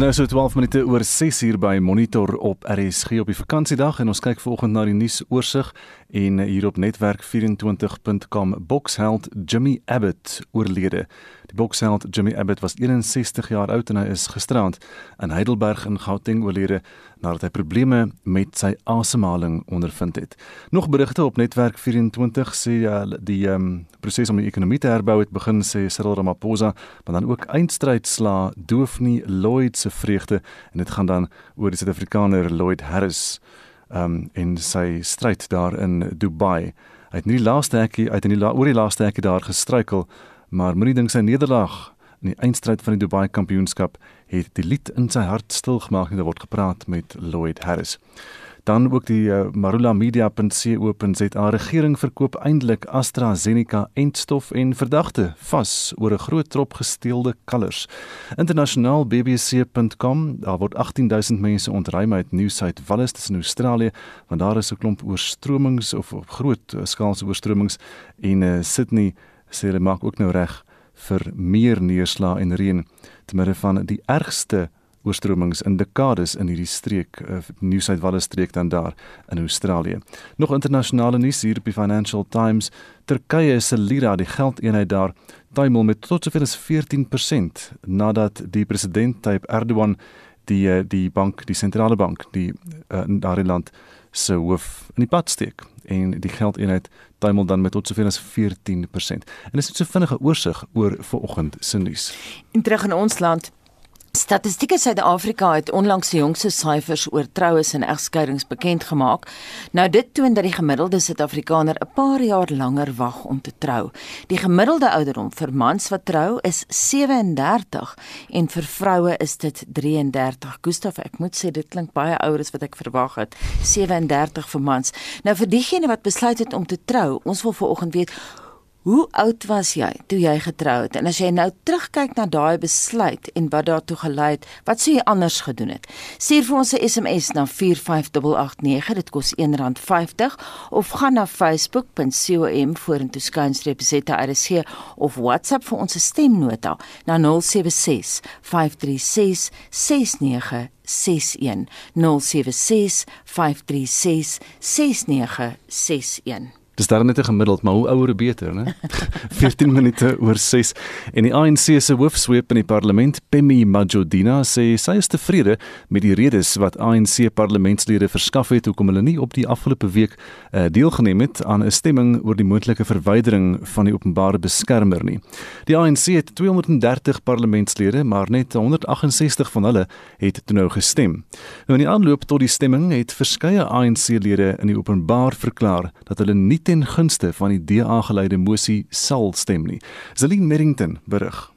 nou so 12 minute oor 6 uur by Monitor op RSG op die vakansiedag en ons kyk vanoggend na die nuusoorseig en hier op netwerk24.com Boxheld Jimmy Abbott oorlede. Die boksheld Jimmy Abbott was 61 jaar oud en hy is gisterand in Heidelberg in Gauteng oorlede nadat hy probleme met sy asemhaling ondervind het. Nog berigte op netwerk 24 sê ja, die um, proses om die ekonomie te herbou het begin sê Cyril Ramaphosa, maar dan ook eindstryd sla doof nie Lloyd se vreugde en dit gaan dan oor die Suid-Afrikaner Lloyd Harris um, en sy stryd daar in Dubai. Hy het nie die laaste hekkie uit in die la, oor die laaste hekkie daar gestruikel maar moenie dink sy nederlaag in die eindstryd van die Dubai Kampioenskap het die lied in sy hart stil gemaak en daar word gepraat met Lloyd Harris. Dan ook die uh, Marula Media.co.za regering verkoop eintlik AstraZeneca entstof en verdagte vas oor 'n groot trop gesteelde kalvers. Internasionaal bbc.com daar word 18000 mense ontruim uit New South Wales in Australië want daar is 'n klomp oorstromings of, of groot uh, skaalse oorstromings in uh, Sydney sê hulle maak ook nou reg vir meer neerslae en reën te midde van die ergste oorstromings in dekades in hierdie streek uh, New South Wales streek dan daar in Australië. Nog internasionale nuus hier op die Financial Times. Turkye se lira, die geldeenheid daar, tuimel met tot sover as 14% nadat die president Tayyip Erdogan die eh, die bank, die sentrale bank, die uh, in daardie land se hoof in die pad steek en die geldeenheid tuimel dan met tot soveel as 14%. En dis net so vinnige oorsig oor vanoggend se nuus. En terug in ons land Statistiek Suid-Afrika het onlangs die jongste syfers oor troues en egskeidings bekend gemaak. Nou dit toon dat die gemiddelde Suid-Afrikaner 'n paar jaar langer wag om te trou. Die gemiddelde ouderdom vir mans wat trou is 37 en vir vroue is dit 33. Gustaf, ek moet sê dit klink baie ouer as wat ek verwag het. 37 vir mans. Nou vir diegene wat besluit het om te trou, ons wil vanoggend weet Hoe oud was jy toe jy getrou het? En as jy nou terugkyk na daai besluit en wat daartoe gelei het, wat sou jy anders gedoen het? Stuur vir ons 'n SMS na 45889, dit kos R1.50 of gaan na facebook.com vorentoe skynstreep ZRC of WhatsApp vir ons stemnota na 076 536 6961 076 536 6961 Dis daar net gemiddeld, maar hoe ouer beter, né? 14 minute oor 6 en die ANC se hoofsweep in die parlement, Pemmi Majodina, sê sy is tevrede met die redes wat ANC parlementslede verskaf het hoekom hulle nie op die afgelope week uh, deelgeneem het aan 'n stemming oor die moontlike verwydering van die openbare beskermer nie. Die ANC het 230 parlementslede, maar net 168 van hulle het toe nou gestem. Nou in die aanloop tot die stemming het verskeie ANC-lede in die openbaar verklaar dat hulle nie ten gunste van die DA geleide mosie sal stem nie. Zelin Merrington berig.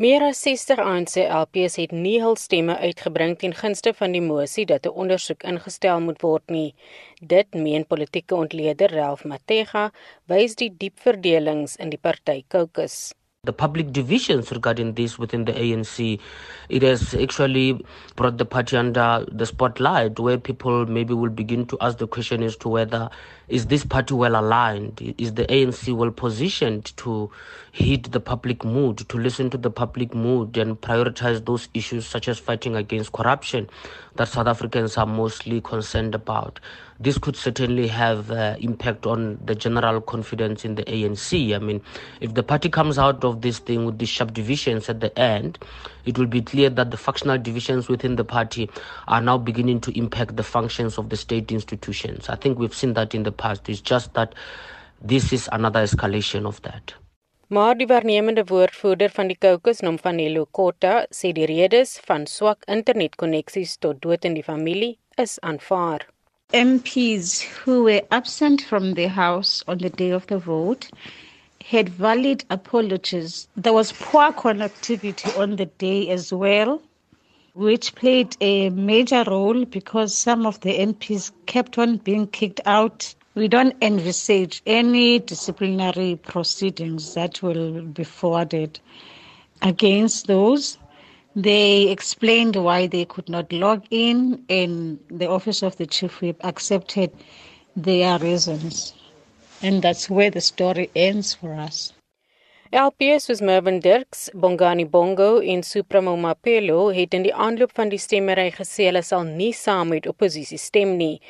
Meer as 60 ANC LPs het nie hul stemme uitgebring ten gunste van die mosie dat 'n ondersoek ingestel moet word nie. Dit meen politieke ontleder Ralph Matega wys die diep verdelings in die party caucus. The public divisions regarding this within the ANC, it has actually brought the party under the spotlight where people maybe will begin to ask the question as to whether is this party well aligned? Is the ANC well positioned to heed the public mood, to listen to the public mood and prioritize those issues such as fighting against corruption that South Africans are mostly concerned about? This could certainly have uh, impact on the general confidence in the ANC. I mean, if the party comes out of this thing with these sharp divisions at the end, it will be clear that the factional divisions within the party are now beginning to impact the functions of the state institutions. I think we've seen that in the past. It's just that this is another escalation of that. Maar die waarnemende woordvoerder van die Caucus, Nomfanelo Kota, sê die redes van swak internetkoneksies tot dood in die familie is aanvaar. MPs who were absent from the house on the day of the vote had valid apologies. There was poor connectivity on the day as well, which played a major role because some of the MPs kept on being kicked out We don't envisage any disciplinary proceedings that will be forwarded against those. They explained why they could not log in, and the Office of the Chief Whip accepted their reasons. And that's where the story ends for us. LPS soos Mervin Dirks, Bongani Bongo en Supremo Mapelo het in die aanloop van die stemmery gesê hulle sal nie saam met oppositie stem nie.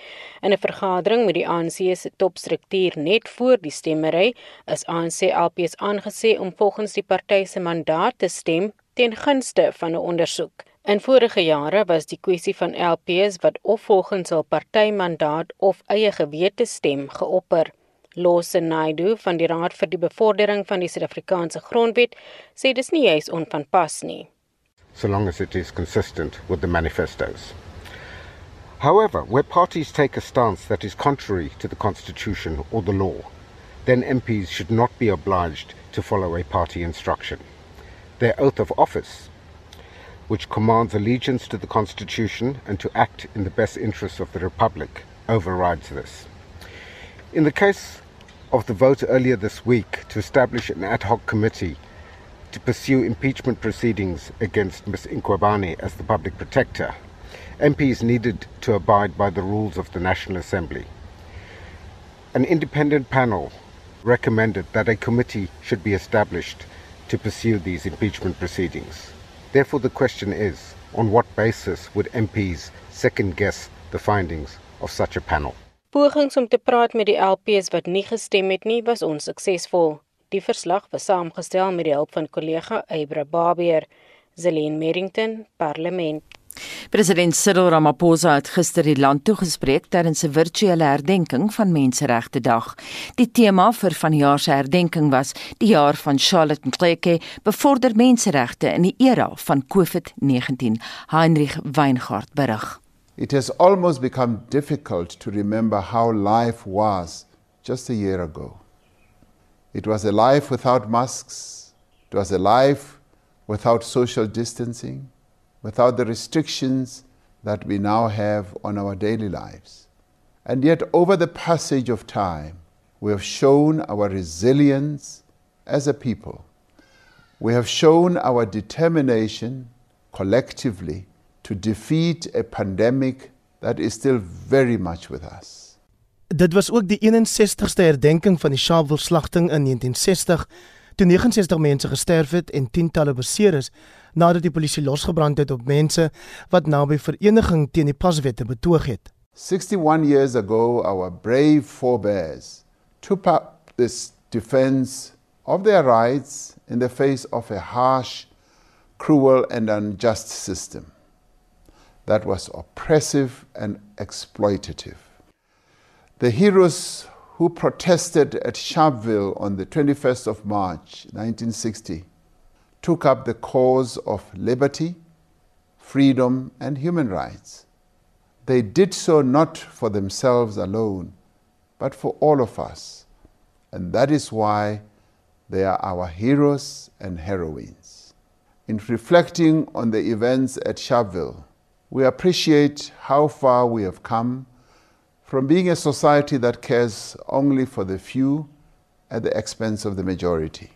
In 'n vergadering met die ANC se topstruktuur net voor die stemmery is ANC LPS aangesê om volgens die party se mandaat te stem ten gunste van 'n ondersoek. In vorige jare was die kwessie van LPS wat of volgens hul partymandaat of eie gewete stem geopper. Lawson Naidu van die Raad vir die Bevordering van die Suid-Afrikaanse Grondwet sê dis nie juis onvanpas nie. So long as it is consistent with the manifestos. However, where parties take a stance that is contrary to the constitution or the law, then MPs should not be obliged to follow a party instruction. Their oath of office, which commands allegiance to the constitution and to act in the best interests of the republic, overrides this. In the case of the vote earlier this week to establish an ad hoc committee to pursue impeachment proceedings against Ms. Inkwabani as the public protector, MPs needed to abide by the rules of the National Assembly. An independent panel recommended that a committee should be established to pursue these impeachment proceedings. Therefore, the question is on what basis would MPs second guess the findings of such a panel? Pogings om te praat met die LPs wat nie gestem het nie was onsuksesvol. Die verslag was saamgestel met die hulp van kollega Eybra Babier, Zelene Merrington, Parlement. President Cyril Ramaphosa het gister die land toegespreek tydens 'n virtuele herdenking van Menseregte Dag. Die tema vir vanjaar se herdenking was die jaar van Charlotte Mqeke, bevorder menseregte in die era van COVID-19. Heinrich Weingart berig. It has almost become difficult to remember how life was just a year ago. It was a life without masks, it was a life without social distancing, without the restrictions that we now have on our daily lives. And yet, over the passage of time, we have shown our resilience as a people. We have shown our determination collectively to defeat a pandemic that is still very much with us. Dit was ook die 61ste herdenking van die Sharpeville slagting in 1960 toe 69 mense gesterf het en tientalle beseer is nadat die polisie losgebrand het op mense wat naby vereniging teen die paswette betoog het. 61 years ago our brave forebears took up this defense of their rights in the face of a harsh, cruel and unjust system. That was oppressive and exploitative. The heroes who protested at Sharpeville on the 21st of March 1960 took up the cause of liberty, freedom, and human rights. They did so not for themselves alone, but for all of us. And that is why they are our heroes and heroines. In reflecting on the events at Sharpeville, we appreciate how far we have come from being a society that cares only for the few at the expense of the majority.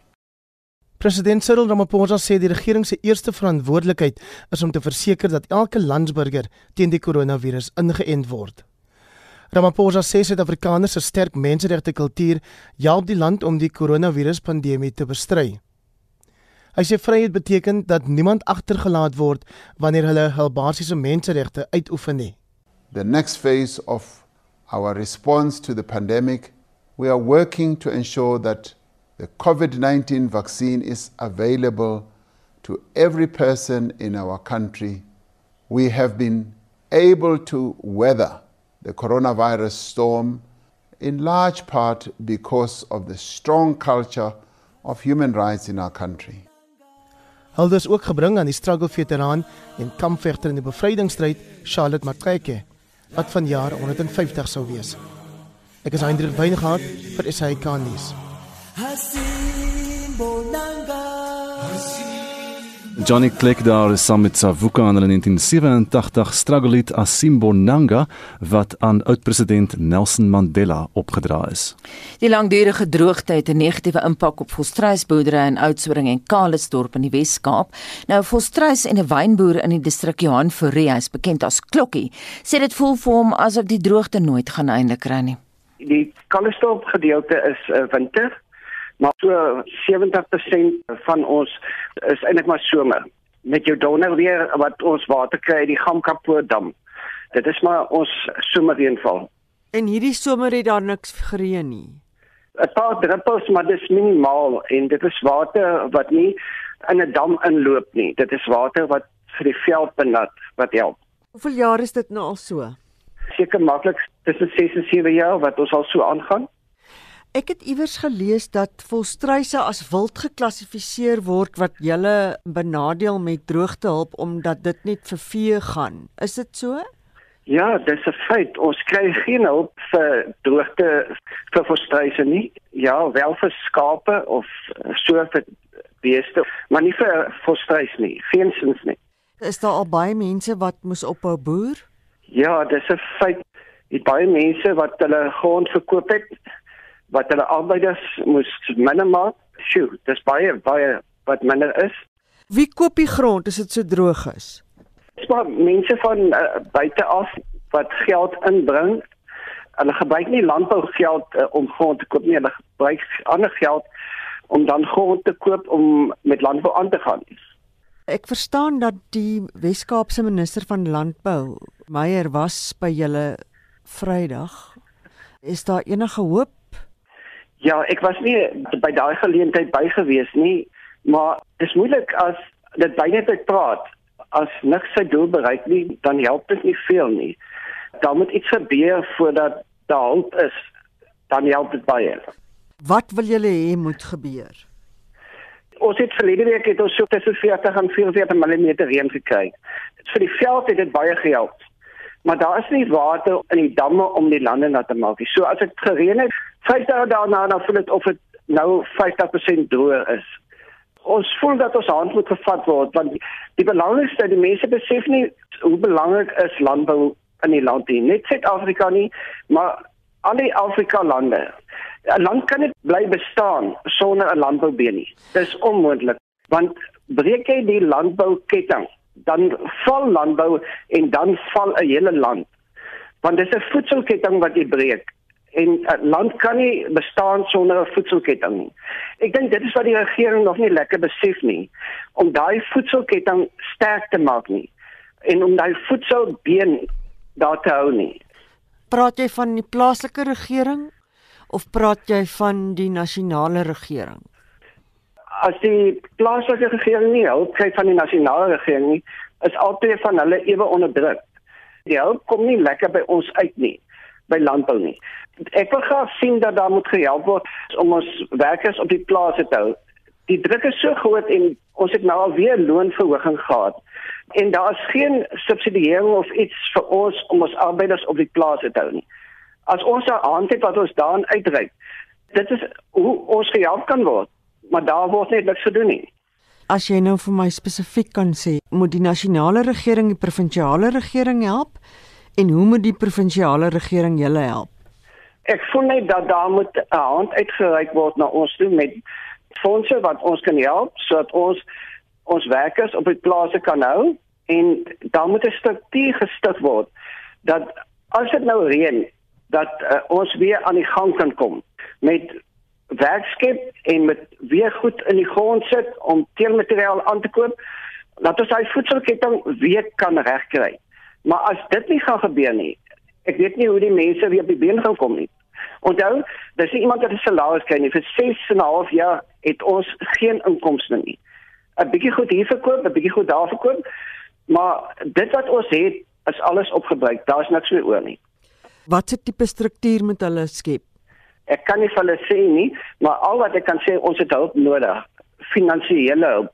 President Cyril Ramaphosa sê die regering se eerste verantwoordelikheid is om te verseker dat elke landsburger teen die koronavirus ingeënt word. Ramaphosa sê Suid-Afrikaners se sterk menseregte kultuur help die land om die koronavirus pandemie te bestry. Hy sê vryheid beteken dat niemand agtergelaat word wanneer hulle hul basiese menseregte uitoefen nie. The next phase of our response to the pandemic, we are working to ensure that the COVID-19 vaccine is available to every person in our country. We have been able to weather the coronavirus storm in large part because of the strong culture of human rights in our country. Hulle is ook gebring aan die struggle veteraan en kampvegter in die bevrydingsstryd Charlotte Matreke wat vanjaar 150 sou wees. Ek is Hendrik Weingart vir SAK nuus. Hasimbo nanga Johnny Clegg daar is saam met Savuka in 1987 struggle lied Asimbo Nanga wat aan oud-president Nelson Mandela opgedra is. Die langdurige droogte het 'n negatiewe impak op volstruisboerdery in Oudtshoorn en Kalisdorp in die Wes-Kaap. Nou volstruis en 'n wynboer in die distrik Johan Fourie is bekend as Klokkie, sê dit voel vir hom asof die droogte nooit gaan eindig kry nie. Die Kalisdorp gedeelte is 'n uh, winter maar so 70% van ons is eintlik maar somer. Met jou donder weer wat ons water kry uit die Gamkapoort dam. Dit is maar ons somerreënval. En hierdie somer het daar niks gereën nie. 'n Paar druppels, maar dis minimaal en dit is water wat nie in 'n dam inloop nie. Dit is water wat vir die veld benut wat help. Hoeveel jaar is dit nou al so? Seker maklik tussen 6 en 7 jaar wat ons al so aangaan. Ek het iewers gelees dat volstruise as wild geklassifiseer word wat julle benadeel met droogtehulp omdat dit net vir vee gaan. Is dit so? Ja, dis 'n feit. Ons kry geen hulp vir droogte vir volstruise nie. Ja, wel vir skape of so vir beeste, maar nie vir volstruis nie. Geensins nie. Is daar al baie mense wat moes ophou boer? Ja, dis 'n feit. Die baie mense wat hulle grond verkoop het, wat hulle arbeiders moes minder maak. Sjoe, dis baie baie wat minder is. Wie koop die grond as dit so droog is? Dis maar mense van uh, buite af wat geld inbring. Hulle gebruik nie landbougeld uh, om grond te koop nie, hulle gebruik ander geld om dan grond te koop om met landbou aan te gaan. Ek verstaan dat die Wes-Kaapse minister van landbou, Meyer was by julle Vrydag. Is daar enige hoop? Ja, ek was nie by daai geleentheid by gewees nie, maar dis moeilik as dit baie net praat. As niks sy doel bereik nie, dan help dit nie veel nie. Daar moet iets gebeur voordat daar hulp is, dan help dit baie. Wat wil julle hê moet gebeur? Ons het verlede week het ons so tussen 40 en 44 mm reën gekry. Vir die veld het dit baie gehelp. Maar daar is nie water in die damme om die lande nat te maak nie. So as dit gereën het, 5 dae daarna dan voel dit of dit nou 50% droog is. Ons voel dat ons hand moet gevat word want die, die belangrikste die mense besef nie hoe belangrik is landbou in die land hier. Net Suid-Afrika nie, maar al die Afrika lande. 'n Land kan nie bly bestaan sonder 'n landboubeen nie. Dis onmoontlik want breek jy die landbouketting, dan val landbou en dan val 'n hele land. Want dis 'n voedselketting wat jy breek en 'n land kan nie bestaan sonder 'n voedselketting nie. Ek dink dit is wat die regering nog nie lekker besef nie om daai voedselketting sterk te maak nie en om daai voedselbeen daar te hou nie. Praat jy van die plaaslike regering of praat jy van die nasionale regering? As die plaaslike regering nie hulp kry van die nasionale regering nie, is altyd van hulle ewe onderdruk. Die hulp kom nie lekker by ons uit nie, by landbou nie. Ek wil graag sien dat daar moet gehelp word om ons werkers op die plase te hou. Die druk is so groot en ons het nou al weer loonverhoging gehad en daar is geen subsidiering of iets vir ons om ons arbeiders op die plase te hou nie. As ons 'n hand het wat ons daarin uitreik, dit is hoe ons gehelp kan word, maar daar word net niks gedoen nie. As jy nou vir my spesifiek kan sê, moet die nasionale regering die provinsiale regering help en hoe moet die provinsiale regering julle help? Ek voel net dat daar moet 'n hand uitgereik word na ons toe met fondse wat ons kan help sodat ons ons werkers op die plase kan hou en daar moet 'n struktuur gestig word dat as dit nou reën dat uh, ons weer aan die gang kan kom met werkskep en met weer goed in die grond sit om teelmateriaal aan te koop dat ons daai voedselketting weer kan regkry. Maar as dit nie gaan gebeur nie, ek weet nie hoe die mense weer op die been gaan kom nie. Onthou, dis nie iemand wat 'n salaris kry nie. Vir 6 en 'n half jaar het ons geen inkomste nie. 'n Bietjie goed hier verkoop, 'n bietjie goed daar verkoop, maar dit wat ons het is alles opgebruik. Daar's niks meer oor nie. Watse tipe struktuur moet hulle skep? Ek kan nie vir hulle sê nie, maar al wat ek kan sê, ons het hulp nodig, finansiële hulp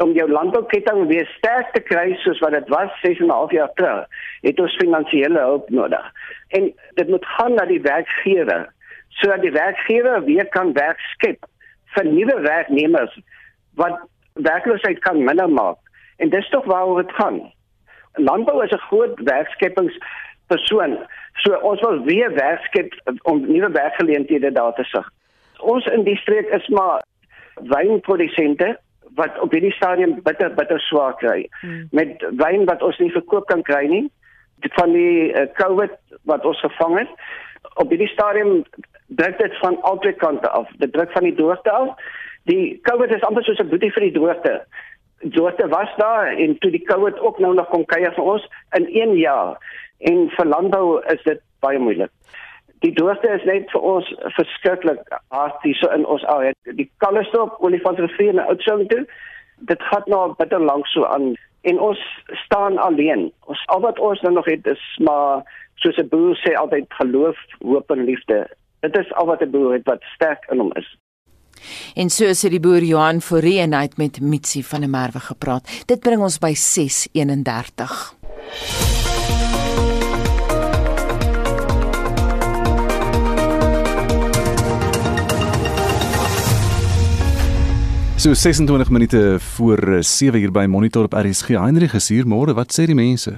om jou landbouketting weer sterk te kry soos wat dit was 6 en 'n half jaar terug, het ons finansiële hulp nodig. En dit moet gaan na die werkgewer sodat die werkgewer weer kan werk skep vir nuwe werknemers wat werkloosheid kan minder maak. En dis tog waaroor dit gaan. Landbou is 'n groot werkskepingspersoon. So ons wil weer werk skep om nuwe werkgeleenthede daar te sig. Ons in die streek is maar wynprodusente wat op hierdie stadium bitter bitter swaar kry hmm. met wyn wat ons nie verkoop kan kry nie van die uh, COVID wat ons gevang het op hierdie stadium druk dit van albei kante af. Dit druk van die droogte af. Die COVID is amper soos 'n boetie vir die droogte. Droogte was daar en toe die COVID ook nou nog kom kuier vir ons in 1 jaar. En vir landbou is dit baie moeilik. Die droogte is net vir ons verskriklik hard hier so in ons area. Die Kalestop, Olifantrivier en Oudtshoorn toe. Dit gaan nou bitter lank so aan en ons staan alleen. Ons al wat ons nou nog het is maar soos 'n boer sê altyd geloof, hoop en liefde. Dit is al wat 'n boer het wat sterk in hom is. En so sê die boer Johan Forrie en hy het met Mitsi van der Merwe gepraat. Dit bring ons by 6:31. So 26 minute voor 7 uur by Monitor op RSG. Heinrich is hier môre. Wat sê die mense?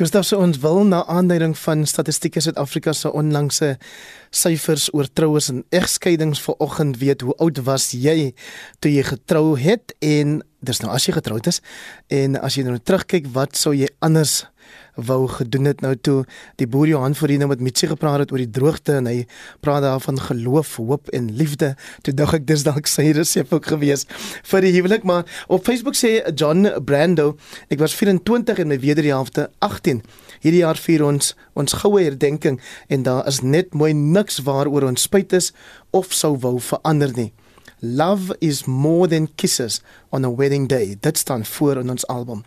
Gustav se ons wil na aanduiding van Statistiek Suid-Afrika se onlangse syfers oor troues en egskeidings vanoggend weet hoe oud was jy toe jy getrou het en dis nou as jy getroud is en as jy nou terugkyk wat sou jy anders wou gedoen het nou toe die boer Johan Forino met Mitsie gepraat het oor die droogte en hy praat daarvan geloof, hoop en liefde. Toe dink ek dis dalk sy resep ook gewees vir die huwelik, maar op Facebook sê John Brando, ek was 24 en my wederhelfte 18. Hierdie jaar vier ons ons goue herdenking en daar is net mooi niks waaroor ons spyt is of sou wou verander nie. Love is more than kisses on a wedding day. Dit staan voor in ons album.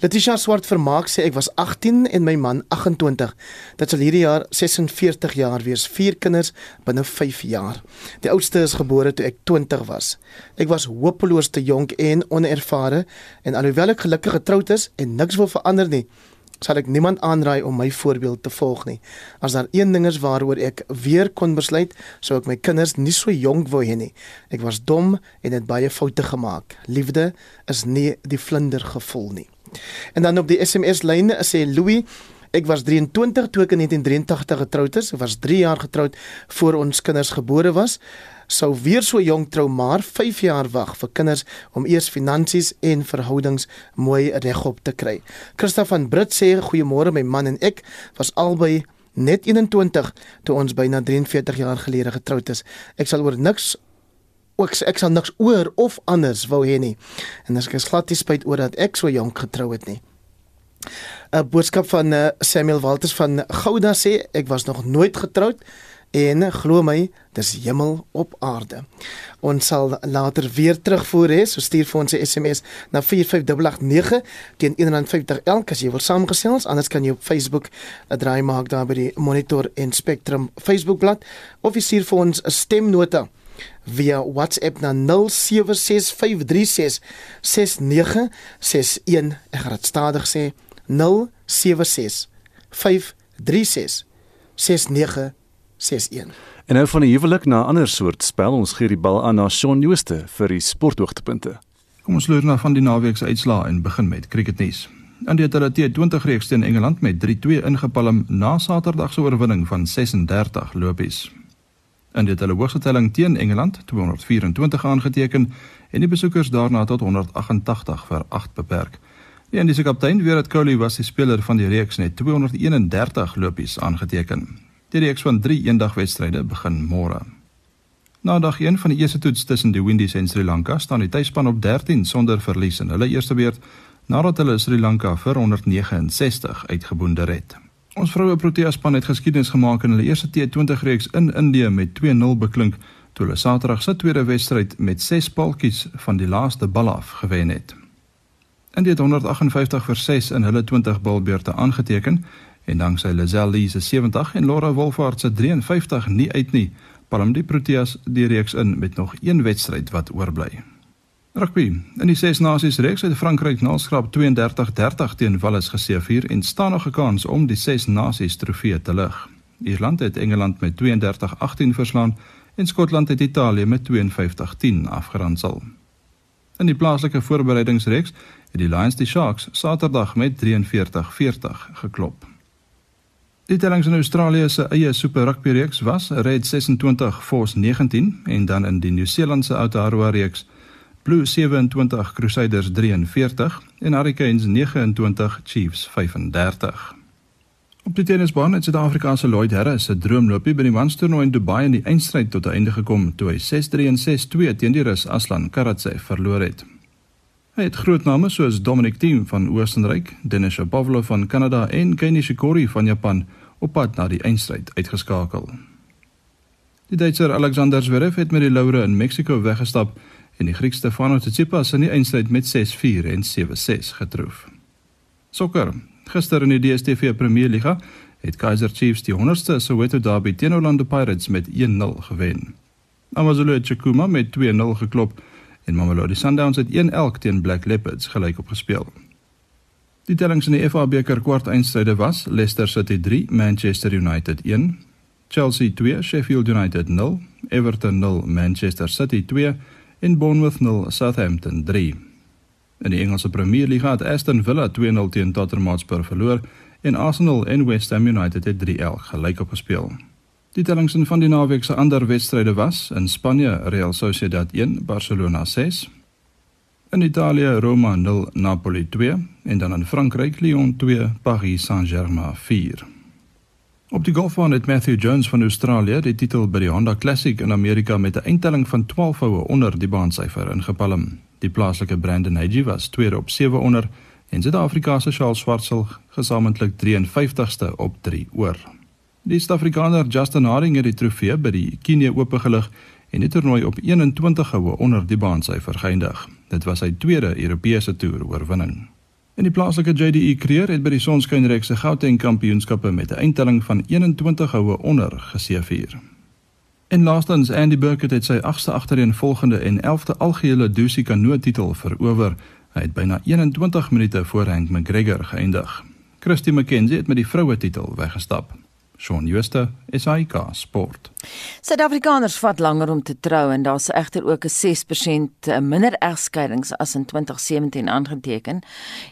Letitia Swart vermaak sê ek was 18 en my man 28. Dit sal hierdie jaar 46 jaar wees. Vier kinders binne 5 jaar. Die oudste is gebore toe ek 20 was. Ek was hopeloos te jonk en onervare en alhoewel ek gelukkig getroud is en niks wil verander nie, sal ek niemand aanraai om my voorbeeld te volg nie. As daar een ding is waaroor ek weer kon besluit, sou ek my kinders nie so jonk wou hê nie. Ek was dom en het baie foute gemaak. Liefde is nie die vlinder gevoel nie. En dan op die SMS lyn sê Louis Ek was 23 toe ek in 1983 getroud is. Ek was 3 jaar getroud voor ons kinders gebore was sou weer so jonk trou maar 5 jaar wag vir kinders om eers finansies en verhoudings mooi regop te kry. Christa van Brits sê goeiemôre my man en ek was albei net 21 toe ons byna 43 jaar gelede getroud is. Ek sal oor niks ook ek sal niks oor of anders wou hê nie. En as ek is glad nie spyt oor dat ek so jonk getrou het nie. 'n Boodskap van eh, Samuel Walters van Gouda sê ek was nog nooit getroud En glo my, dis hemel op aarde. Ons sal later weer terugvoer hê, so stuur vir ons 'n SMS na 45889 teen 150 elk as jy wil saamgesels, anders kan jy op Facebook 'n draai maak daar by die Monitor en Spectrum Facebookblad of jy stuur vir ons 'n stemnota via WhatsApp na 0765366961. Ek gaan dit stadig sê 0765366961. 61. En nou van die huwelik na 'n ander soort spel, ons gee die bal aan na Shaun Jooste vir die sporthoogtepunte. Kom ons loer na van die naweek se uitslae en begin met cricketnuus. India het die T20 reeks teen Engeland met 3-2 ingepalm na Saterdag se oorwinning van 36 lopies. India het hulle hoogste telling teen Engeland 224 aangeteken en die besoekers daarna tot 188 vir 8 beperk. Die Indiese kaptein Virat Kohli was die speler van die reeks net 231 lopies aangeteken. Die reeks van 3 eendagwedstryde begin môre. Na dag 1 van die eerste toets tussen die Windies en Sri Lanka staan die tuisspan op 13 sonder verlies in hulle eerste beurt nadat hulle Sri Lanka vir 169 uitgeboonder het. Ons vroue Protea span het geskiedenis gemaak in hulle eerste T20 reeks in Indië met 2-0 beklink toe hulle Saterdag se tweede wedstryd met 6 paltjies van die laaste bal af gewen het. India het 158 vir 6 in hulle 20 balbeurte aangeteken En danksy Lazelle se 70 en Laura Wolfhard se 53 nie uit nie, palm die Proteas die reeks in met nog een wedstryd wat oorbly. Rugby. In die Ses Nasies reeks het Frankryk nalskrap 32-30 teen Wales geseëvier en staan nog 'n kans om die Ses Nasies trofee te lig. Ierland het Engeland met 32-18 verslaan en Skotland het Italië met 52-10 afgeronsel. In die plaaslike voorbereidingsreeks het die Lions die Sharks Saterdag met 43-40 geklop. Die tellings in Australië se eie Super Rugby reeks was Red 26 Force 19 en dan in die Nieu-Seelandse Aotearoa reeks Blue 27 Crusaders 43 en Hurricanes 29 Chiefs 35. Op die tennisbaan het Suid-Afrika se Lloyd Harris se droomloopie by die manstoernooi in Dubai in die eindstryd tot 'n einde gekom toe hy 6-3 en 6-2 teen die Rus Aslan Karatsev verloor het. Hy het groot name soos Dominic Thiem van Oostenryk, Denis Shapovalov van Kanada en Kei Nishikori van Japan op pad na die eindstryd uitgeskakel. Die Duitser Alexander Zverev het met die laure in Mexico weggestap en die Griek Stefanos Tsitsipas in die eindstryd met 6-4 en 7-6 getroof. Sokker. Gister in die DStv Premierliga het Kaizer Chiefs die 100ste Soweto Derby teen Orlando Pirates met 1-0 gewen. AmaZulu Chikuma met 2-0 geklop en Mamelodi Sundowns het 1-1 teen Black Leopards gelyk opgespeel. Die tellings in die FA beker kwartfinale was: Leicester City 3, Manchester United 1, Chelsea 2, Sheffield United 0, Everton 0, Manchester City 2 en Bournemouth 0, Southampton 3. In die Engelse Premier League het Aston Villa 2-0 teen Tottenham Hotspur verloor en Arsenal en West Ham United het 3-1 gelyk opgespeel. Die tellings van die naweek se ander wedstryde was in Spanje Real Sociedad 1 Barcelona 6 in Italië Roma 0 Napoli 2 en dan in Frankryk Lyon 2 Paris Saint-Germain 4 Op die golfbaan het Matthew Jones van Australië die titel by die Honda Classic in Amerika met 'n eindtelling van 12 houe onder die baansyfer ingepalm. Die plaaslike Brandon Hagy was tweede op 7 onder en Suid-Afrika se Charles Schwartzel gesamentlik 53ste op 3 oor. Die Suid-Afrikaner Justin Haring het die trofee by die Kenia Ope gelig en die toernooi op 21 houe onder die baansyfer geëindig. Dit was sy tweede Europese toer oorwinning. En die plaaslike JDE Kreer het by die Sonskynreeks se Gauteng Kampioenskappe met 'n eindtelling van 21 houe onder geseëvier. En laastens Andy Burkett het sy 8ste agtereenvolgende en 11de algehele Dusi Kanoe titel verower. Hy het byna 21 minute voor Hank McGregor geëindig. Christy McKenzie het met die vroue titel weggestap. Shaun Schuster, SAK Sport. Suid-Afrikaners vat langer om te trou en daar's egter ook 'n 6% eh, minder egskeidings as in 2017 aangeteken.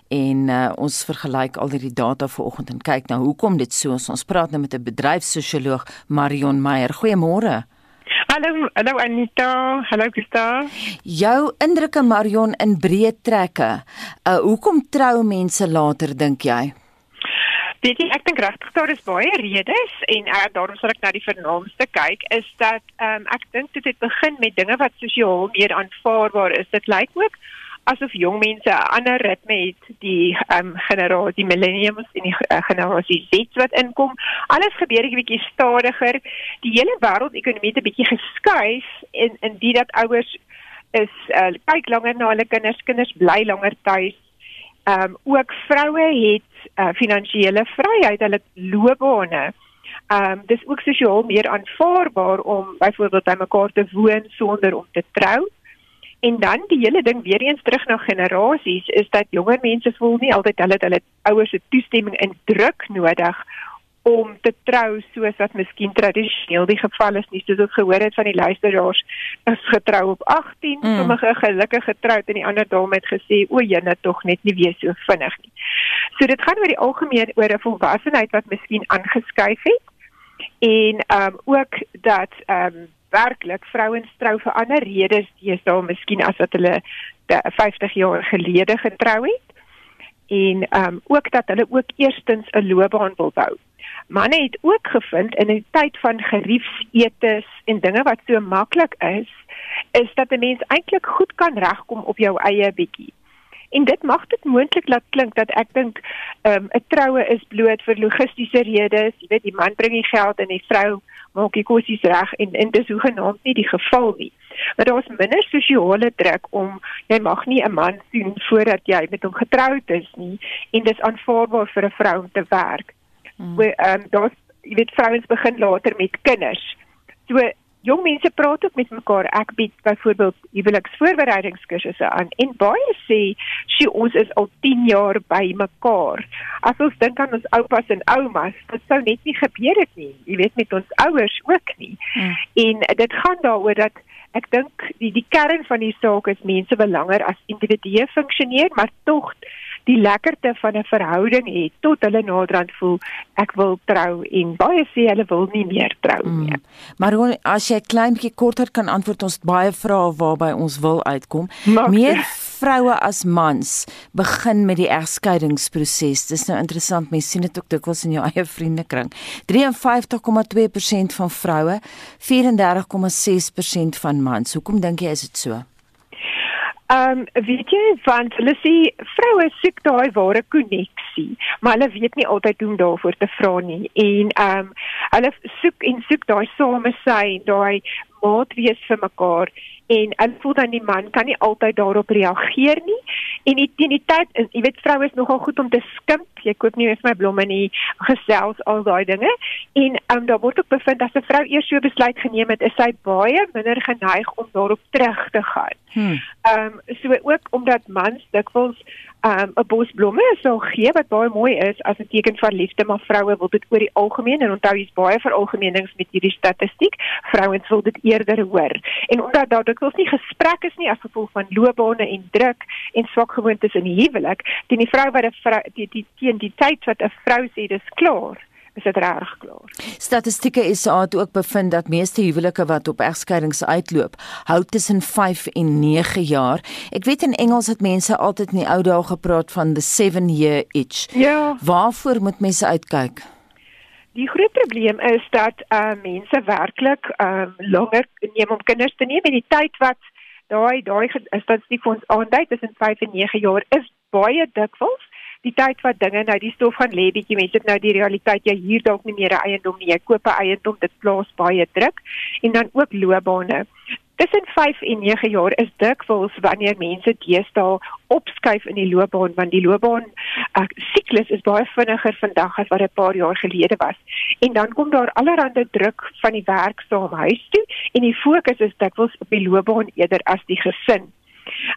En uh, ons vergelyk al hierdie data vanoggend en kyk nou hoekom dit so is. Ons praat nou met 'n bedryfssosioloog Marion Meyer. Goeiemôre. Hallo, hallo Anita. Hallo Gustav. Jou indrukke Marion in breë trekke. Uh hoekom trou mense later dink jy? Weet jy, ek dink regtig daar is baie redes en uh, daarom sal ek na die vernaamste kyk is dat um, ek dink dit het begin met dinge wat sosiaal meer aanvaarbaar is. Dit lyk ook asof jong mense 'n ander ritme het die um, generasie millennials en die uh, generasie Z wat inkom. Alles gebeur 'n bietjie stadiger. Die hele wêreldekonomie het 'n bietjie geskuif en in dit dat ouers is uh, kyk langer na hulle kinders, kinders bly langer tuis ehm um, ook vroue het uh, finansiële vryheid, hulle loopbane. Ehm um, dis ook sosiaal meer aanvaarbaar om byvoorbeeld by mekaar te woon sonder om te trou. En dan die hele ding weer eens terug na generasies is dat jonger mense voel nie altyd hulle het hulle ouers se toestemming in druk nodig om te trou soos wat miskien tradisioneel die geval is nie soos ons gehoor het van die luisteraars is getrou op 18 mm. sommige gelukkig getroud en die ander dame het gesê o jene tog net nie weer so vinnig nie. So dit gaan oor die algemeen oor 'n volwassenheid wat miskien aangeskuif het en ehm um, ook dat ehm um, werklik vrouens trou vir ander redes deesdae miskien as wat hulle 50 jaar gelede getrou het en ehm um, ook dat hulle ook eerstens 'n loopbaan wil bou manne het ook gevind in 'n tyd van geriefsetes en dinge wat so maklik is, is dat 'n mens eintlik goed kan regkom op jou eie bietjie. En dit mag dit moontlik laat klink dat ek dink ehm, 'n um, troue is bloot vir logistiese redes, jy weet die man bring die geld en die vrou maak die kosies reg en en dis hoegenaamd nie die geval nie. Maar daar is minder sosiale druk om jy mag nie 'n man sien voordat jy met hom getroud is nie en dis aanvaarbaar vir 'n vrou om te werk. Mm. Ehm um, daar's jy weet vrouens begin later met kinders. So jong mense praat ook met mekaar. Ek bied byvoorbeeld huweliksvoorbereidingskursusse aan en baie sê, "Sy ons is al 10 jaar by mekaar." As ons dink aan ons oupas en oumas, dit sou net nie gebeur het nie. Jy weet met ons ouers ook nie. Mm. En dit gaan daaroor dat ek dink die die kern van die saak is mense langer as individue funksioneer, maar tog die lekkerte van 'n verhouding het tot hulle naderhand voel ek wil trou en baie sê hulle wil nie meer trou mm. nie. Mm. Maar as jy klein bietjie korter kan antwoord ons baie vrae waarby ons wil uitkom. Mag meer vroue as mans begin met die egskeidingsproses. Dis nou interessant, mense sien dit ook dikwels in jou eie vriendekring. 53,2% van vroue, 34,6% van mans. Hoekom dink jy is dit so? Ehm um, weet jy want hulle sê vroue soek daai ware koneksie, maar hulle weet nie altyd hoe om daarvoor te vra nie. En ehm um, hulle soek en soek daai samesyn, daai maat wees vir mekaar en hulle voel dan die man kan nie altyd daarop reageer nie en die teen die tyd jy weet vroue is nogal goed om te skimp jy koop nie eens my blomme nie gesels al daai dinge en um, daar word ook bevind as 'n vrou eers so besluit geneem het is sy baie minder geneig om daarop terug te gaan. Hmm. Ehm um, so ook omdat mans dikwels um, 'n bos blomme sou gee wat baie mooi is as 'n teken van liefde, maar vroue wil dit oor die algemeen en onthou jy's baie veralgemenings met hierdie statistiek. Vrouens wil dit eerder hoor. En omdat daar dikwels nie gesprek is nie as gevolg van loopbane en druk en swak gewoontes in die huwelik, teen die vrou wat 'n vrou die, die teen die tyd wat 'n vrou sê dis klaar is dit reg klaar. Statistieke SA het ook bevind dat meeste huwelike wat op egskeidings uitloop, hou tussen 5 en 9 jaar. Ek weet in Engels het mense altyd in die ou dae gepraat van the 7 year itch. Ja. Waarvoor moet mense uitkyk? Die groot probleem is dat uh mense werklik um langer neem om kinders te neem en die tyd wat daai daai statistiek vir ons aandui tussen 5 en 9 jaar is baie dikwels die tyd wat dinge nou die stof gaan lê bietjie mense dit nou die realiteit jy hier dalk nie meer 'n eiendom nie jy koop 'n eiendom dit plaas baie druk. En dan ook loopbane. Tussen 5 en 9 jaar is dikwels wanneer mense deesdae opskuif in die loopbaan want die loopbaan uh, siklus is baie vinniger vandag as wat 'n paar jaar gelede was. En dan kom daar allerlei druk van die werk saam huis toe en die fokus is dikwels op die loopbaan eerder as die gesin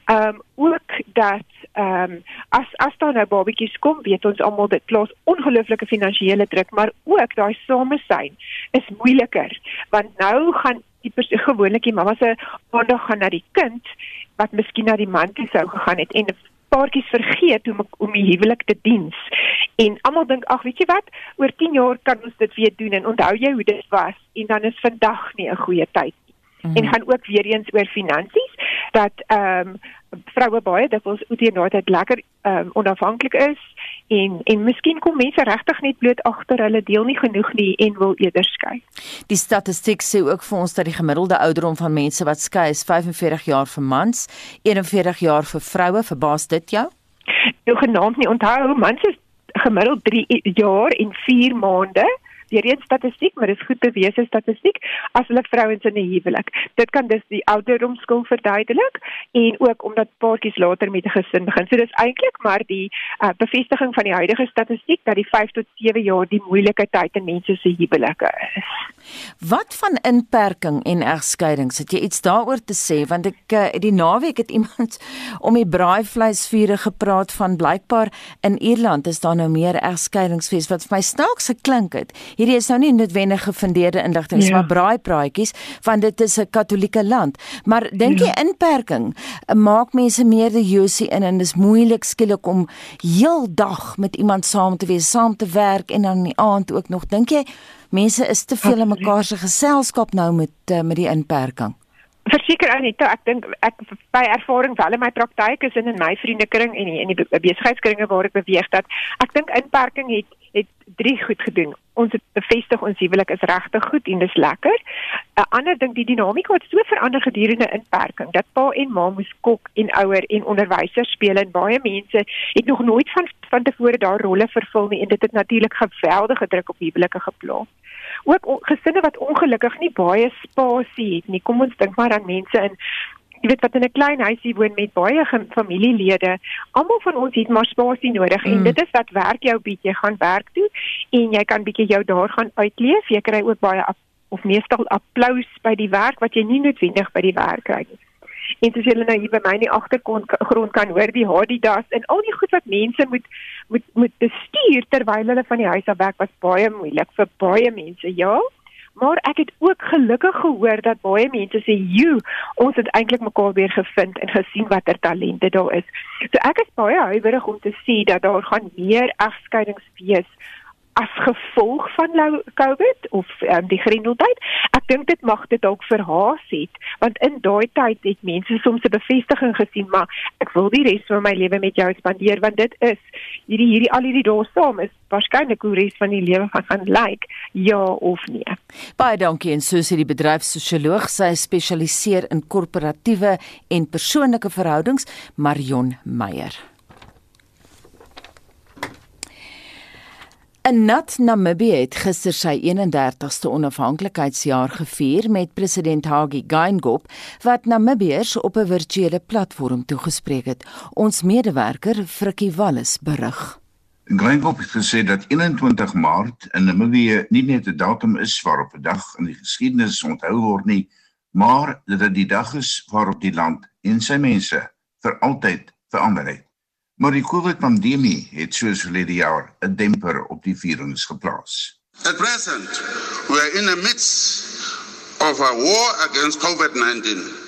Ehm um, ook dat ehm um, as as daar nou babatjies kom, weet ons almal dit plaas ongelooflike finansiële druk, maar ook daai samesyn is moeiliker want nou gaan die gewoonlik die mamma se aandag gaan na die kind wat miskien na die man toe sou gegaan het en paartjies vergeet hoe om die huwelik te diens. En almal dink ag, weet jy wat, oor 10 jaar kan ons dit weer doen en onthou jy hoe dit was en dan is vandag nie 'n goeie tyd -hmm. en gaan ook weer eens oor finansies dat ehm um, vroue baie dikwels teenoor dit lekker ehm um, onafhanklik is en en miskien kom mense regtig net bloot agter hulle deel nie genoeg nie en wil eerder skei. Die statistiek sê ook vir ons dat die gemiddelde ouderdom van mense wat skei is 45 jaar vir mans, 41 jaar vir vroue. Verbaas dit jou? Nou genaamd nie onthou mans is gemiddeld 3 jaar en 4 maande weer eens statistiek, maar dit is goed bewese statistiek as hulle vrouens in 'n huwelik. Dit kan dus die ouderdom skil verduidelik en ook omdat paartjies later met 'n gesin begin. So dis eintlik maar die uh, bevestiging van die huidige statistiek dat die 5 tot 7 jaar die moeilike tyd in mense se huwelike is. Wat van inperking en egskeidings? Het jy iets daaroor te sê want ek uh, die naweek het iemand om die braaivleisvure gepraat van blykbaar in Ierland is daar nou meer egskeidingsfees wat vir my snaaks geklink het hierdie is nou nie noodwendig gefundeerde inligting, ja. maar braaipraatjies want dit is 'n katolieke land. Maar dink jy ja. inperking eh, maak mense meer die Josie in en dis moeilik skielik om heeldag met iemand saam te wees, saam te werk en dan in die aand ook nog. Dink jy mense is te veel in mekaar se geselskap nou met uh, met die inperking? Verseker Anita, ek dink ek by ervaring wel in my praktyk is in in my vriendekring en in die besigheidskringe waar ek beweeg dat ek dink inperking het het drie goed gedoen. Ons het bevestig ons huwelik is regtig goed en dis lekker. 'n Ander ding, die dinamika het so verander gedurende inperking dat pa en ma moes kok en ouer en onderwyser speel en baie mense het nog nooit van van tevore daai rolle vervul nie en dit het natuurlik geweldige druk op huwelike geplaas. Ook gesinne wat ongelukkig nie baie spasie het nie. Kom ons dink maar aan mense in jy weet wat in 'n klein huisie woon met baie familielede. Almal van ons het maar spasie nodig mm. en dit is wat werk jou bietjie. Jy gaan werk toe en jy kan bietjie jou daar gaan uitleef. Jy kry ook baie of meestal applous by die werk wat jy nie noodwendig by die werk kry nie. En dis julle nou hier by my in die agtergrond kan hoor die Adidas en al die goed wat mense moet moet moet bestuur terwyl hulle van die huis af werk was baie moeilik vir baie mense. Ja. Maar ek het ook gelukkig gehoor dat baie mense sê, "Jo, ons het eintlik mekaar weer gevind en gesien watter talente daar is." So ek is baie huiwerig om te sien dat daar gaan meer egskeidings wees as gevolg van COVID of um, die grendeltyd. Ek dink dit mag dit dalk verhaas het, want in daai tyd het mense soms 'n bevestiging gesien, maar ek wil die res van my lewe met jou spandeer want dit is hierdie hierdie al hierdie dae saam is waarskynlik hoe res van die lewe gaan gaan lyk, like, ja of nee. Baie dankie en so sê die bedryfssosioloog, sy spesialiseer in korporatiewe en persoonlike verhoudings, Marion Meyer. 'n Nat Namibië het gister sy 31ste onafhanklikheidsjaar gevier met president Hage Geingob wat Namibiërs op 'n virtuele platform toegespreek het. Ons medewerker Frikkie Wallis berig. Geingob het gesê dat 21 Maart in Namibië nie net 'n datum is waarop 'n dag in die geskiedenis onthou word nie, maar dat dit die dag is waarop die land en sy mense vir altyd verander het. Maar die COVID-pandemie het soos verlede jaar 'n demper op die vierings geplaas. At present, we are in the midst of a war against COVID-19.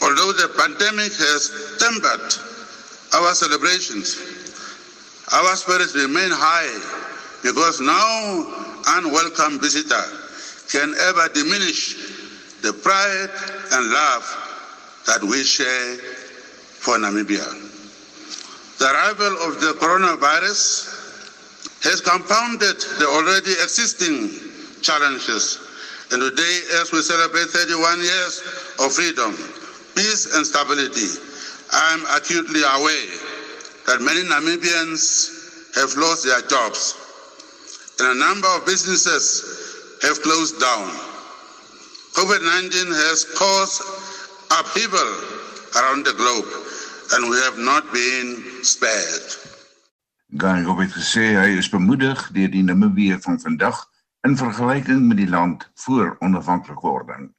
Although the pandemic has tempered our celebrations, our spirits remain high because no unwelcome visitor can ever diminish the pride and love that we share for Namibia. The arrival of the coronavirus has compounded the already existing challenges. And today, as we celebrate 31 years of freedom, peace, and stability, I am acutely aware that many Namibians have lost their jobs and a number of businesses have closed down. COVID 19 has caused upheaval around the globe and we have not been spared. Op het gesê hy is bemoedig deur die Namibië van vandag in vergelyking met die land voor onafhanklikwording.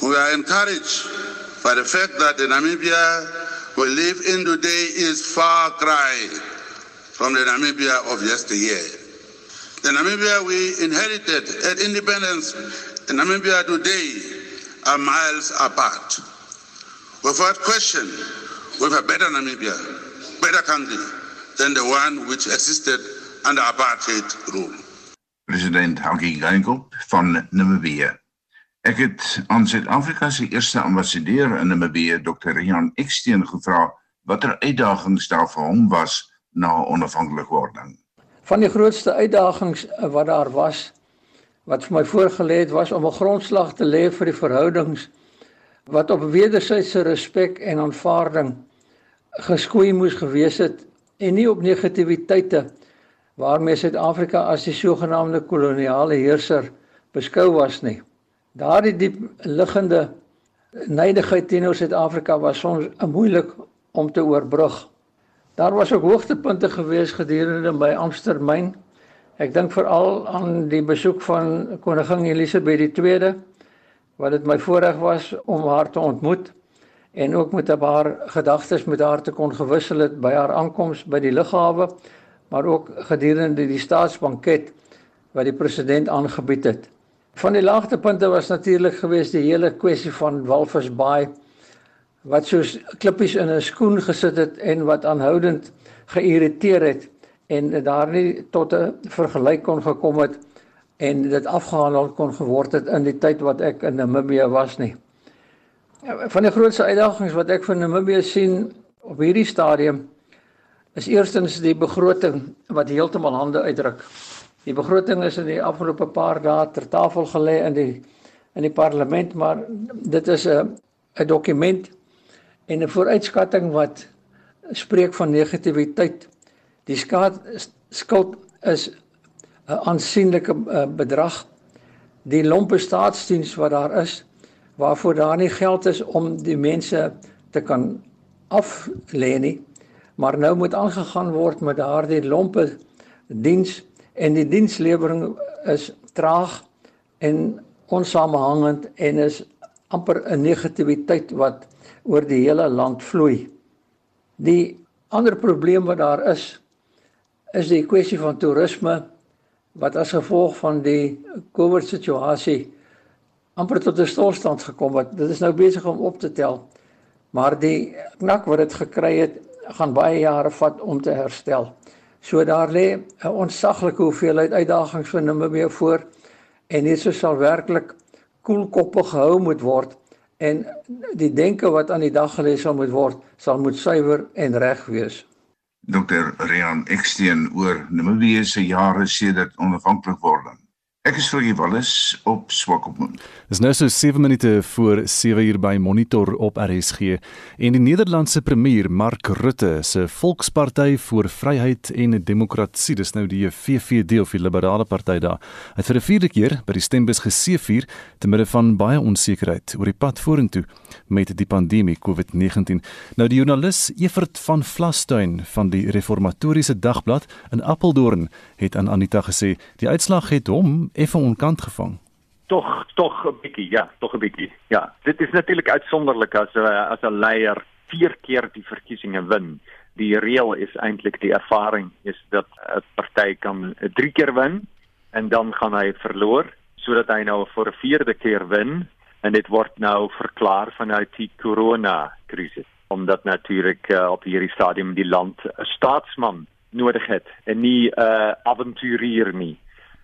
We are encouraged by the fact that the Namibia we live in today is far cry from the Namibia of yesteryear. The Namibia we inherited at independence and Namibia today are miles apart. Without question, with a better Namibia, better country than the one which existed under apartheid rule. President Hage Geingob van Namibië. Ek het aan Suid-Afrika se eerste ambassadeur in Namibië, Dr. Rian Eksteen gevra watter uitdagings daar vir hom was na onafhanklikwording. Van die grootste uitdagings wat daar was wat vir my voorgelê het was om 'n grondslag te lê vir die verhoudings wat op wederwysige respek en aanvaarding geskoei moes gewees het en nie op negativiteite waarmee Suid-Afrika as die sogenaamde koloniale heerser beskou was nie. Daardie diep liggende neidigheid teenoor Suid-Afrika was soms moeilik om te oorbrug. Daar was ook hoogtepunte gewees gedurende my Amstermyn. Ek dink veral aan die besoek van koningin Elisabeth II wat dit my voorreg was om haar te ontmoet en ook met 'n paar gedagtes met haar te kon gewissel het by haar aankoms by die lughawe, maar ook gedurende die staatsbanket wat die president aangebied het. Van die laagtepunte was natuurlik geweest die hele kwessie van Walvis Bay wat soos klippies in 'n skoen gesit het en wat aanhoudend geïrriteer het en daar nie tot 'n vergelyk kon gekom het en dit afgehandel kon geword het in die tyd wat ek in Namibië was nie. Van die grootste uitdagings wat ek vir Namibië sien op hierdie stadium is eerstens die begroting wat heeltemal hande uitdruk. Die begroting is in die afgelope paar dae ter tafel gelê in die in die parlement, maar dit is 'n 'n dokument en 'n vooruitskatting wat spreek van negativiteit. Die skaat skuld is 'n aansienlike bedrag. Die lompe staatsdiens wat daar is, waarvoor daar nie geld is om die mense te kan aflê nie maar nou moet aangegaan word met daardie lompe diens en die dienslewering is traag en onsamehangend en is amper 'n negativiteit wat oor die hele land vloei. Die ander probleem wat daar is is die kwessie van toerisme wat as gevolg van die COVID situasie amper tot 'n stilstand gekom wat dit is nou besig om op te tel. Maar die knak wat dit gekry het, gaan baie jare vat om te herstel. So daar lê 'n onsaglike hoeveelheid uitdagings vir Namibië voor en dit sal werklik koelkoppig gehou moet word en die denke wat aan die dag gelê sal moet word sal moet suiwer en reg wees. Dr. Rian Eksteen oor Namibië se jare sedert onafhanklik wording. Ek is Vrogie Wallis op Swakopmund. Dis nou so 7 minute voor 7 uur by Monitor op RSG en die Nederlandse premier Mark Rutte se Volksparty vir Vryheid en Demokrasie, dis nou die VVD of die Liberale Party daar, het vir 'n vierde keer by die stembus geseëvier te midde van baie onsekerheid oor die pad vorentoe met die pandemie COVID-19. Nou die joernalis Evert van Vlastuin van die Reformatoriese Dagblad in Appeldoorn het aan Anita gesê die uitslag het hom effe onkant gevang. Tog tog 'n bietjie, ja, tog 'n bietjie. Ja, dit is natuurlik uitsonderlik as 'n as 'n leier vier keer die verkiesings wen. Die reël is eintlik die ervaring is dat 'n party kan drie keer wen en dan gaan hy verloor sodat hy nou vir 'n vierde keer wen en dit word nou verklaar vanuit die corona krisis omdat natuurlik uh, op hierdie stadium die land 'n staatsman nodig het en nie 'n uh, avonturier nie.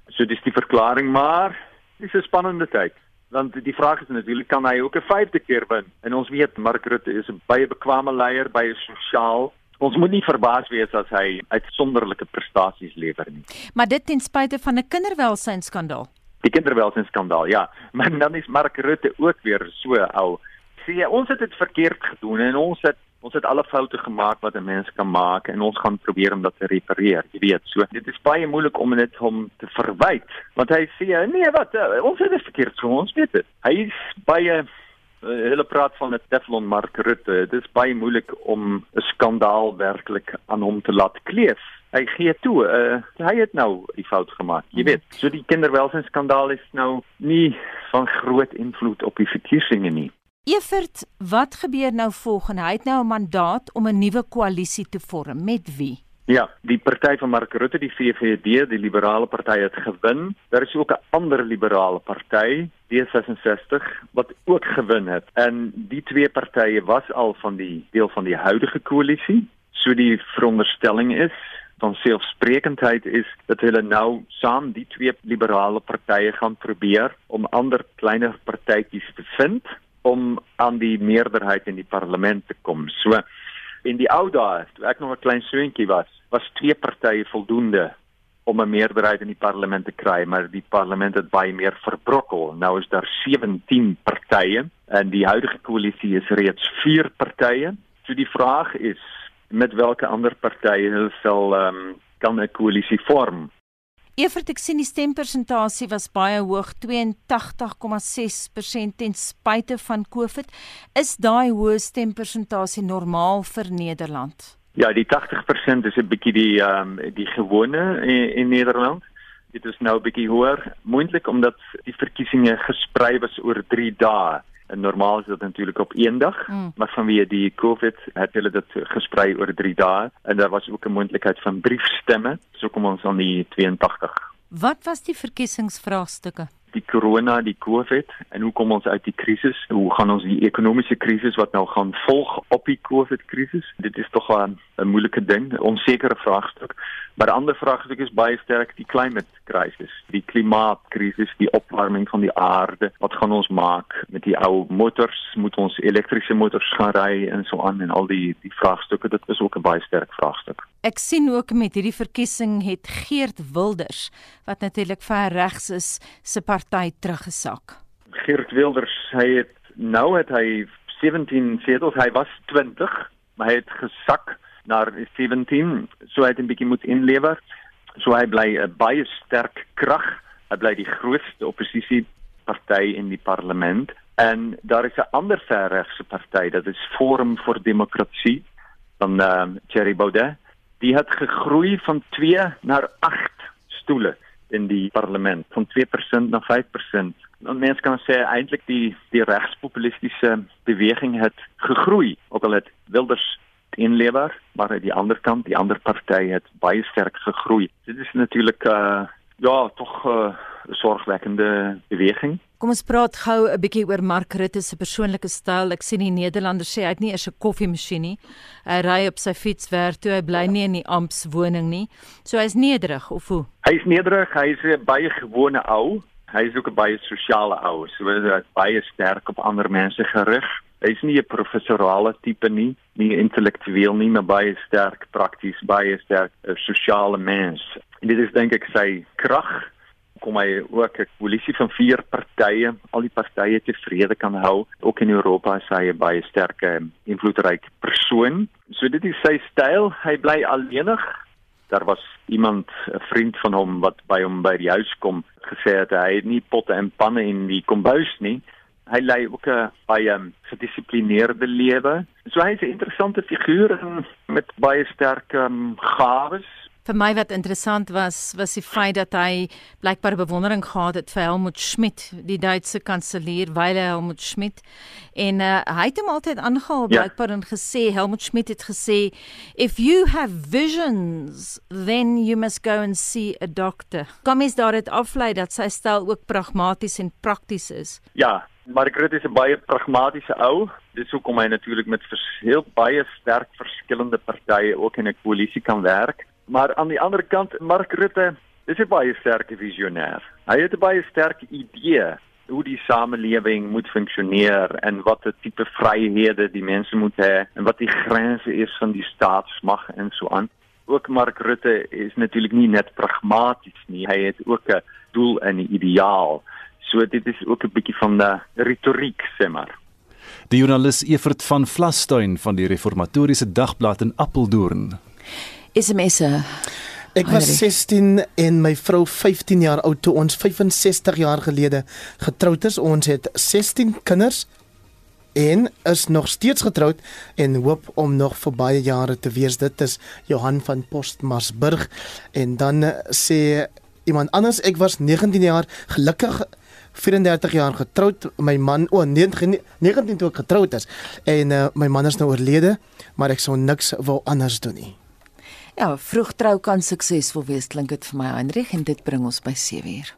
So dis die verklaring, maar dis 'n spannende tyd. Want die vraag is natuurlik kan hy ook 'n vyfde keer wen? En ons weet Mark Rutte is 'n baie bekwame leier, baie sosiaal. Ons moet nie verbaas wees as hy uitsonderlike prestasies lewer nie. Maar dit ten spyte van 'n kinderwelsynskandaal. Die kinderwelsynskandaal, ja. Maar dan is Mark Rutte ook weer so ou. Sien, ons het dit verkeerd gedoen en ons het ons het alle foute gemaak wat 'n mens kan maak en ons gaan probeer om dit te repareer. Jy weet, so dit is baie moeilik om dit hom te verwyd want hy sê nee, wat uh, ons het dit verkeerd gedoen, ons weet dit. Hy is baie uh, hulle praat van 'n Teflon Mark Rutte. Dit is baie moeilik om 'n skandaal werklik aan hom te laat kleef. Hy gee toe, uh, hy het nou die fout gemaak. Jy weet, so die kinderwelsynskandaal is nou nie van groot invloed op die verkiesings nie. Evert, wat gebeur nou volgende? Hy het nou 'n mandaat om 'n nuwe koalisie te vorm. Met wie? Ja, die party van Mark Rutte, die VVD, die Liberale Party het gewin. Daar is ook 'n ander liberale party, D66, wat ook gewin het. En die twee partye was al van die deel van die huidige koalisie. So die veronderstelling is van selfsprekendheid is dat hulle nou saam die twee liberale partye gaan probeer om ander kleiner partytjies te vind om aan die meerderheid in die parlement te kom. So in die ou dae, toe ek nog 'n klein seentjie was, was twee partye voldoende om 'n meerderheid in die parlement te kry, maar die parlement het baie meer verbrokkel. Nou is daar 17 partye en die huidige koalisie is reeds 4 partye. So die vraag is met watter ander partye hulle sal ehm um, kan 'n koalisie vorm Evert ek sien die stempersentasie was baie hoog 82,6% ten spyte van COVID. Is daai hoë stempersentasie normaal vir Nederland? Ja, die 80% is 'n bietjie die ehm um, die gewone in, in Nederland. Dit is nou 'n bietjie hoër, moontlik omdat die verkiesings gesprei was oor 3 dae. En normaal is dit natuurlik op een dag, mm. maar vanweë die COVID het hulle dit gesprei oor 3 dae en daar was ook 'n moontlikheid van briefstemme, so kom ons aan die 82. Wat was die verkiesingsvraagstukke? Die corona, die COVID en hoe kom ons uit die krisis? Hoe gaan ons die ekonomiese krisis wat nou gaan volg op die COVID krisis? Dit is tog 'n moeilike ding, 'n onsekere vraagstuk. Maar 'n ander vraagstuk is baie sterk die climate crisis, die klimaatkrisis, die opwarming van die aarde. Wat gaan ons maak met die ou motors? Moet ons elektriese motors gaan ry en so aan en al die die vraagstukke, dit is ook 'n baie sterk vraagstuk. Ek sien ook met hierdie verkiesing het Geert Wilders wat natuurlik ver regs is, se party teruggesak. Geert Wilders, hy het nou het hy 17 setels, hy was 20, maar hy het gesak na 17 so hy het 'n bietjie moet inlewer. So hy bly 'n baie sterk krag. Hy bly die grootste oppositie party in die parlement en daar is 'n ander verregse party, dit is Forum vir Demokrasie van um, Thierry Baudet. Die het gegroei van 2 na 8 stoele in die parlement, van 2% na 5%. En mens kan sê eintlik die die regspopulistiese beweging het gegroei, ook al het Wilders inlewer, maar aan die ander kant, die ander party het baie sterk gegroei. Dit is natuurlik uh ja, tog 'n uh, sorgwekkende beweging. Kom ons praat gou 'n bietjie oor Mark Rutte se persoonlike styl. Ek sien die Nederlanders sê hy het nie eers 'n koffiemasjien nie. Hy ry op sy fiets werk toe. Hy bly nie in die Amps woning nie. So hy's nederig of hoe? Hy's nederig, hy's 'n baie gewone ou. Hy's ook 'n baie sosiale ou. So hy is baie sterk op ander mense gerig. Hy's nie 'n professorale tipe nie, nie intellektueel nie, maar baie sterk prakties, baie sterk 'n sosiale mens. En dit is dink ek sy krag kom hy ook 'n koalisie van vier partye, al die partye tevrede kan hou. Ook in Europa is hy 'n baie sterke invloedryke persoon. So dit is sy styl. Hy bly alleenig. Daar was iemand, 'n vriend van hom wat by hom by die huis kom, gesê het hy het nie potte en panne in die kombuis nie. Hy lei ook 'n baie gedissiplineerde lewe. So hy's 'n interessante figuur met baie sterk um, gawes Vir my wat interessant was, was die feit dat hy blykbaar bewondering gehad het vir Helmut Schmidt, die Duitse kanselier Wilhelm Helmut Schmidt. En uh, hy het hom altyd aangehaal ja. blykbaar en gesê Helmut Schmidt het gesê if you have visions, then you must go and see a doctor. Kom is daar dit aflei dat sy styl ook pragmaties en prakties is. Ja, Margaret is 'n baie pragmatiese ou. Dis hoekom hy natuurlik met heel baie sterk verskillende partye ook in 'n koalisie kan werk. Maar aan die ander kant, Mark Rutte is 'n baie sterke visionêr. Hy het 'n baie sterke idee hoe die samelewing moet funksioneer en wat 'n tipe vryhede die mense moet hê en wat die grense is van die staatsmag en so aan. Ook Mark Rutte is natuurlik nie net pragmaties nie, hy het ook 'n doel en 'n ideaal. So dit is ook 'n bietjie van 'n retoriek, sê maar. Die joernalis Evert van Vlastuin van die Reformatoriese Dagblad in Appeldoorn SMS'e. Ek was 16 en my vrou 15 jaar oud toe ons 65 jaar gelede getroud is. Ons het 16 kinders en is nog steeds getroud en hoop om nog vir baie jare te wees. Dit is Johan van Postmasburg en dan sê iemand anders ek was 19 jaar gelukkig 34 jaar getroud. My man o oh, 19 19 toe ek getroud is. En uh, my man is nou oorlede maar ek sou niks wou anders doen nie. Ja, vroeg trou kan suksesvol wees klink dit vir my Heinrich en dit bring ons by 7 uur.